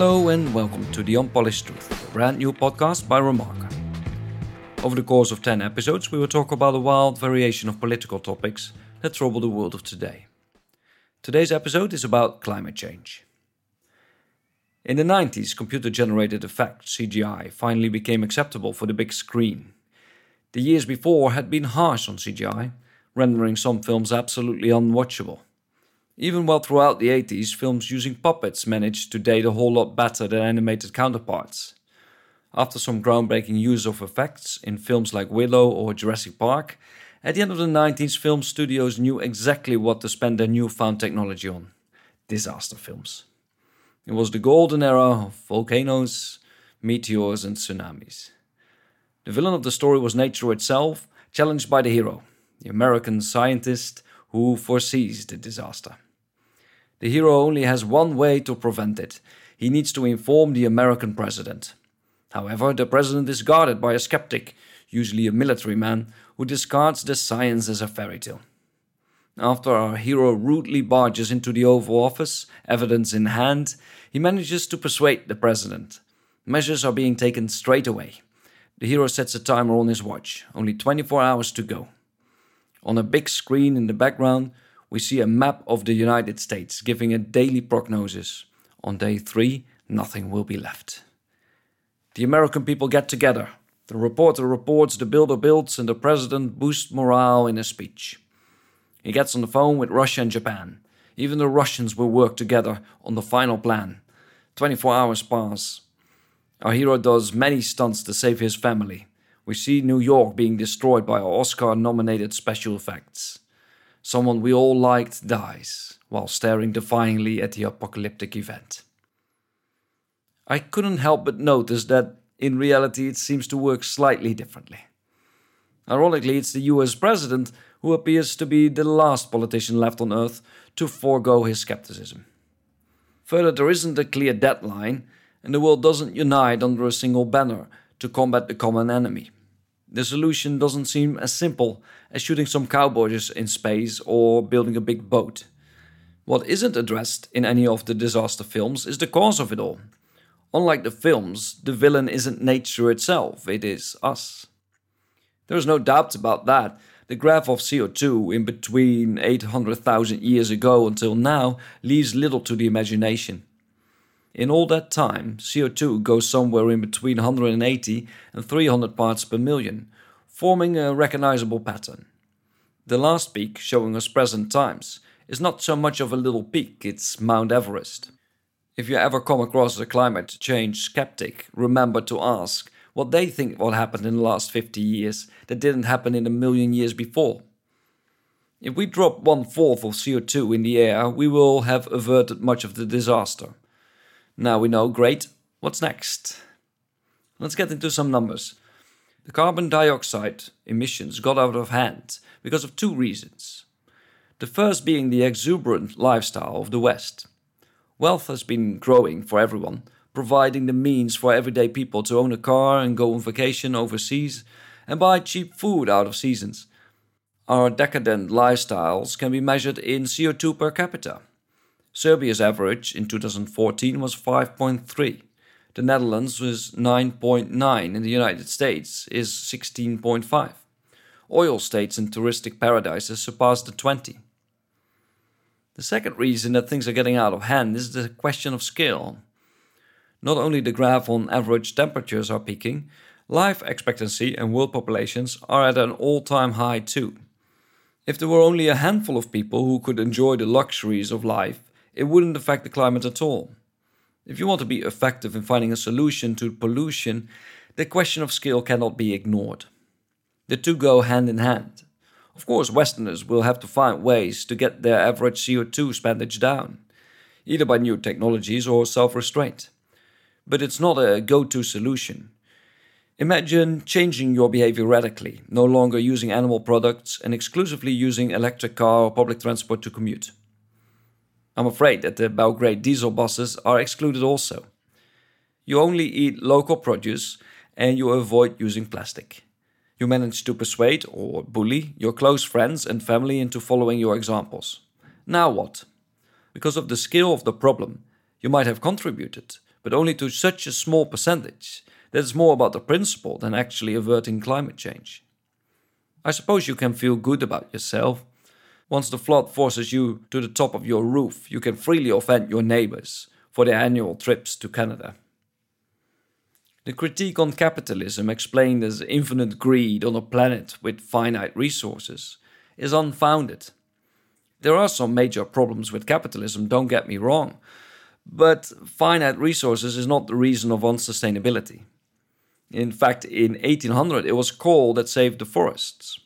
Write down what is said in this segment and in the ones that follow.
Hello and welcome to The Unpolished Truth, a brand new podcast by Remarker. Over the course of 10 episodes, we will talk about a wild variation of political topics that trouble the world of today. Today's episode is about climate change. In the 90s, computer generated effects, CGI, finally became acceptable for the big screen. The years before had been harsh on CGI, rendering some films absolutely unwatchable. Even while throughout the 80s, films using puppets managed to date a whole lot better than animated counterparts. After some groundbreaking use of effects in films like Willow or Jurassic Park, at the end of the 90s, film studios knew exactly what to spend their newfound technology on disaster films. It was the golden era of volcanoes, meteors, and tsunamis. The villain of the story was nature itself, challenged by the hero, the American scientist who foresees the disaster. The hero only has one way to prevent it. He needs to inform the American president. However, the president is guarded by a skeptic, usually a military man, who discards the science as a fairy tale. After our hero rudely barges into the Oval Office, evidence in hand, he manages to persuade the president. Measures are being taken straight away. The hero sets a timer on his watch, only 24 hours to go. On a big screen in the background, we see a map of the United States giving a daily prognosis. On day three, nothing will be left. The American people get together. The reporter reports, the builder builds, and the president boosts morale in a speech. He gets on the phone with Russia and Japan. Even the Russians will work together on the final plan. 24 hours pass. Our hero does many stunts to save his family. We see New York being destroyed by Oscar nominated special effects someone we all liked dies while staring defiantly at the apocalyptic event. I couldn't help but notice that in reality it seems to work slightly differently. Ironically, it's the US president who appears to be the last politician left on earth to forego his skepticism. Further, there isn't a clear deadline, and the world doesn't unite under a single banner to combat the common enemy. The solution doesn't seem as simple as shooting some cowboys in space or building a big boat. What isn't addressed in any of the disaster films is the cause of it all. Unlike the films, the villain isn't nature itself, it is us. There is no doubt about that. The graph of CO2 in between 800,000 years ago until now leaves little to the imagination. In all that time, CO2 goes somewhere in between 180 and 300 parts per million, forming a recognizable pattern. The last peak, showing us present times, is not so much of a little peak, it's Mount Everest. If you ever come across a climate change skeptic, remember to ask what they think what happened in the last 50 years that didn't happen in a million years before. If we drop one fourth of CO2 in the air, we will have averted much of the disaster. Now we know, great, what's next? Let's get into some numbers. The carbon dioxide emissions got out of hand because of two reasons. The first being the exuberant lifestyle of the West. Wealth has been growing for everyone, providing the means for everyday people to own a car and go on vacation overseas and buy cheap food out of seasons. Our decadent lifestyles can be measured in CO2 per capita. Serbia's average in 2014 was 5.3. The Netherlands was 9.9 and the United States is 16.5. Oil states and touristic paradises surpassed the 20. The second reason that things are getting out of hand is the question of scale. Not only the graph on average temperatures are peaking, life expectancy and world populations are at an all time high too. If there were only a handful of people who could enjoy the luxuries of life, it wouldn't affect the climate at all. If you want to be effective in finding a solution to pollution, the question of scale cannot be ignored. The two go hand in hand. Of course, Westerners will have to find ways to get their average CO2 spendage down, either by new technologies or self restraint. But it's not a go to solution. Imagine changing your behavior radically, no longer using animal products and exclusively using electric car or public transport to commute. I'm afraid that the Belgrade diesel buses are excluded also. You only eat local produce and you avoid using plastic. You manage to persuade or bully your close friends and family into following your examples. Now what? Because of the scale of the problem, you might have contributed, but only to such a small percentage that it's more about the principle than actually averting climate change. I suppose you can feel good about yourself. Once the flood forces you to the top of your roof, you can freely offend your neighbors for their annual trips to Canada. The critique on capitalism, explained as infinite greed on a planet with finite resources, is unfounded. There are some major problems with capitalism, don't get me wrong, but finite resources is not the reason of unsustainability. In fact, in 1800 it was coal that saved the forests.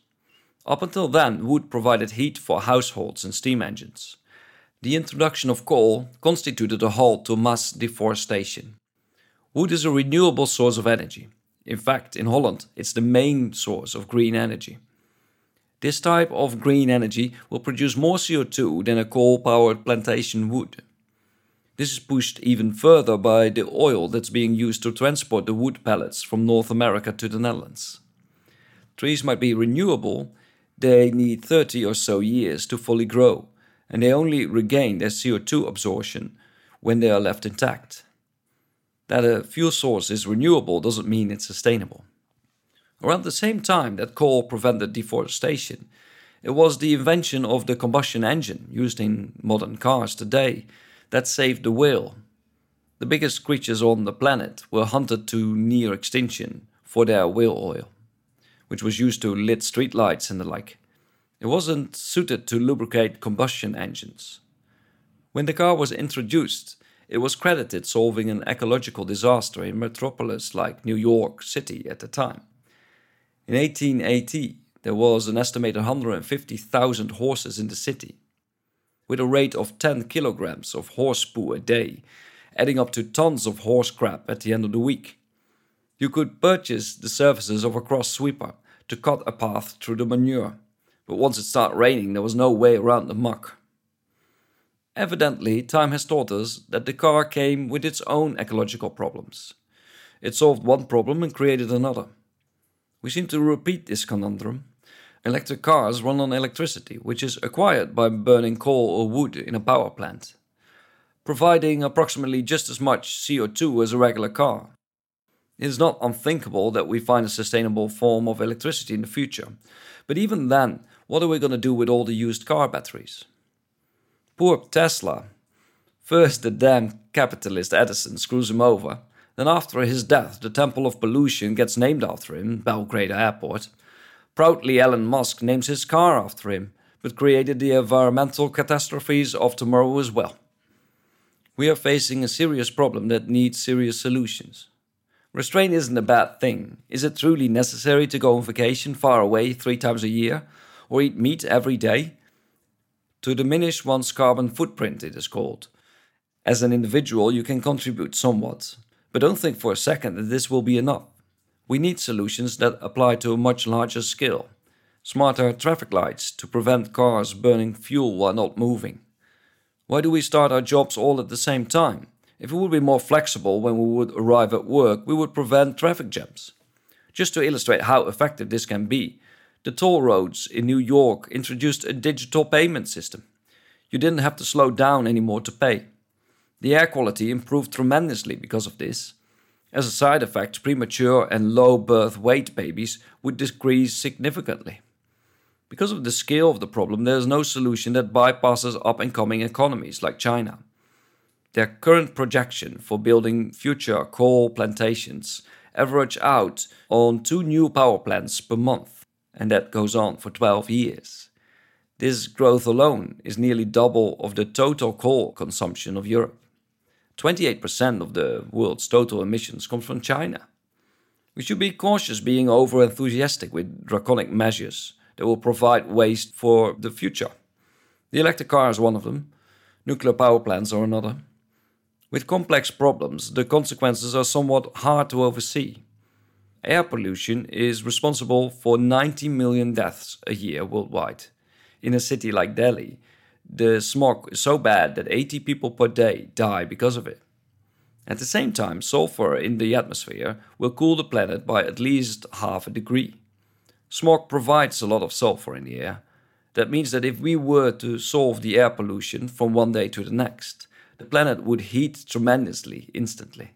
Up until then, wood provided heat for households and steam engines. The introduction of coal constituted a halt to mass deforestation. Wood is a renewable source of energy. In fact, in Holland, it's the main source of green energy. This type of green energy will produce more CO2 than a coal powered plantation would. This is pushed even further by the oil that's being used to transport the wood pellets from North America to the Netherlands. Trees might be renewable, they need 30 or so years to fully grow, and they only regain their CO2 absorption when they are left intact. That a fuel source is renewable doesn't mean it's sustainable. Around the same time that coal prevented deforestation, it was the invention of the combustion engine used in modern cars today that saved the whale. The biggest creatures on the planet were hunted to near extinction for their whale oil, which was used to lit streetlights and the like. It wasn't suited to lubricate combustion engines. When the car was introduced, it was credited solving an ecological disaster in metropolis like New York City at the time. In 1880, there was an estimated 150,000 horses in the city with a rate of 10 kilograms of horse poo a day, adding up to tons of horse crap at the end of the week. You could purchase the services of a cross sweeper to cut a path through the manure, but once it started raining, there was no way around the muck. Evidently, time has taught us that the car came with its own ecological problems. It solved one problem and created another. We seem to repeat this conundrum Electric cars run on electricity, which is acquired by burning coal or wood in a power plant, providing approximately just as much CO2 as a regular car. It is not unthinkable that we find a sustainable form of electricity in the future, but even then, what are we going to do with all the used car batteries? Poor Tesla. First, the damn capitalist Edison screws him over. Then, after his death, the Temple of Pollution gets named after him, Belgrade Airport. Proudly, Elon Musk names his car after him, but created the environmental catastrophes of tomorrow as well. We are facing a serious problem that needs serious solutions. Restraint isn't a bad thing. Is it truly necessary to go on vacation far away three times a year, or eat meat every day? To diminish one's carbon footprint, it is called. As an individual, you can contribute somewhat, but don't think for a second that this will be enough. We need solutions that apply to a much larger scale. Smarter traffic lights to prevent cars burning fuel while not moving. Why do we start our jobs all at the same time? If we would be more flexible when we would arrive at work, we would prevent traffic jams. Just to illustrate how effective this can be, the toll roads in New York introduced a digital payment system. You didn't have to slow down anymore to pay. The air quality improved tremendously because of this. As a side effect, premature and low birth weight babies would decrease significantly. Because of the scale of the problem, there is no solution that bypasses up and coming economies like China. Their current projection for building future coal plantations average out on two new power plants per month, and that goes on for 12 years. This growth alone is nearly double of the total coal consumption of Europe. 28% of the world's total emissions comes from China. We should be cautious being over enthusiastic with draconic measures that will provide waste for the future. The electric car is one of them, nuclear power plants are another. With complex problems, the consequences are somewhat hard to oversee. Air pollution is responsible for 90 million deaths a year worldwide. In a city like Delhi, the smog is so bad that 80 people per day die because of it. At the same time, sulfur in the atmosphere will cool the planet by at least half a degree. Smog provides a lot of sulfur in the air. That means that if we were to solve the air pollution from one day to the next, the planet would heat tremendously instantly.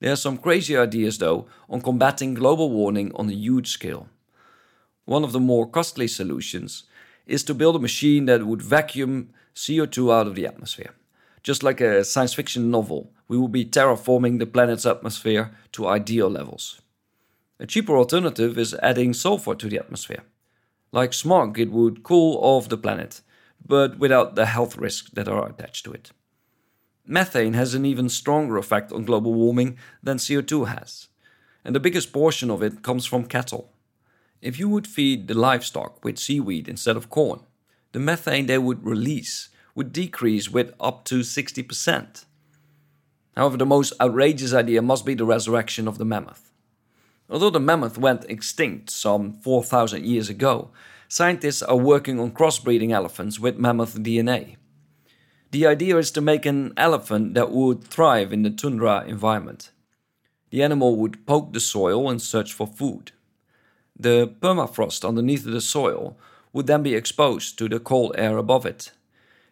There are some crazy ideas, though, on combating global warming on a huge scale. One of the more costly solutions is to build a machine that would vacuum CO2 out of the atmosphere. Just like a science fiction novel, we will be terraforming the planet's atmosphere to ideal levels. A cheaper alternative is adding sulfur to the atmosphere. Like smog, it would cool off the planet, but without the health risks that are attached to it. Methane has an even stronger effect on global warming than CO2 has, and the biggest portion of it comes from cattle. If you would feed the livestock with seaweed instead of corn, the methane they would release would decrease with up to 60%. However, the most outrageous idea must be the resurrection of the mammoth. Although the mammoth went extinct some 4,000 years ago, scientists are working on crossbreeding elephants with mammoth DNA. The idea is to make an elephant that would thrive in the tundra environment. The animal would poke the soil and search for food. The permafrost underneath the soil would then be exposed to the cold air above it.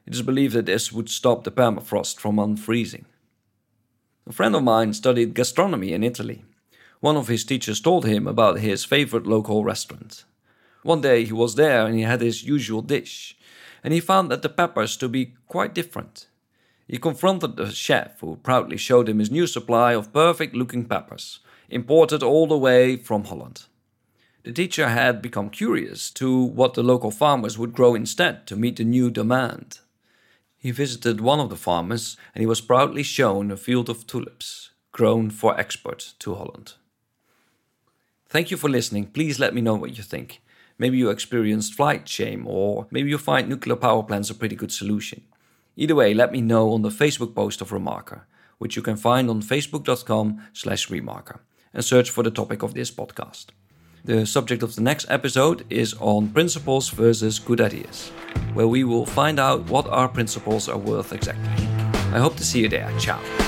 It is believed that this would stop the permafrost from unfreezing. A friend of mine studied gastronomy in Italy. One of his teachers told him about his favorite local restaurant. One day he was there and he had his usual dish, and he found that the peppers to be quite different. He confronted the chef, who proudly showed him his new supply of perfect looking peppers, imported all the way from Holland. The teacher had become curious to what the local farmers would grow instead to meet the new demand. He visited one of the farmers and he was proudly shown a field of tulips grown for export to Holland. Thank you for listening. Please let me know what you think. Maybe you experienced flight shame, or maybe you find nuclear power plants a pretty good solution. Either way, let me know on the Facebook post of Remarker, which you can find on facebook.com slash remarker, and search for the topic of this podcast. The subject of the next episode is on principles versus good ideas, where we will find out what our principles are worth exactly. I hope to see you there. Ciao.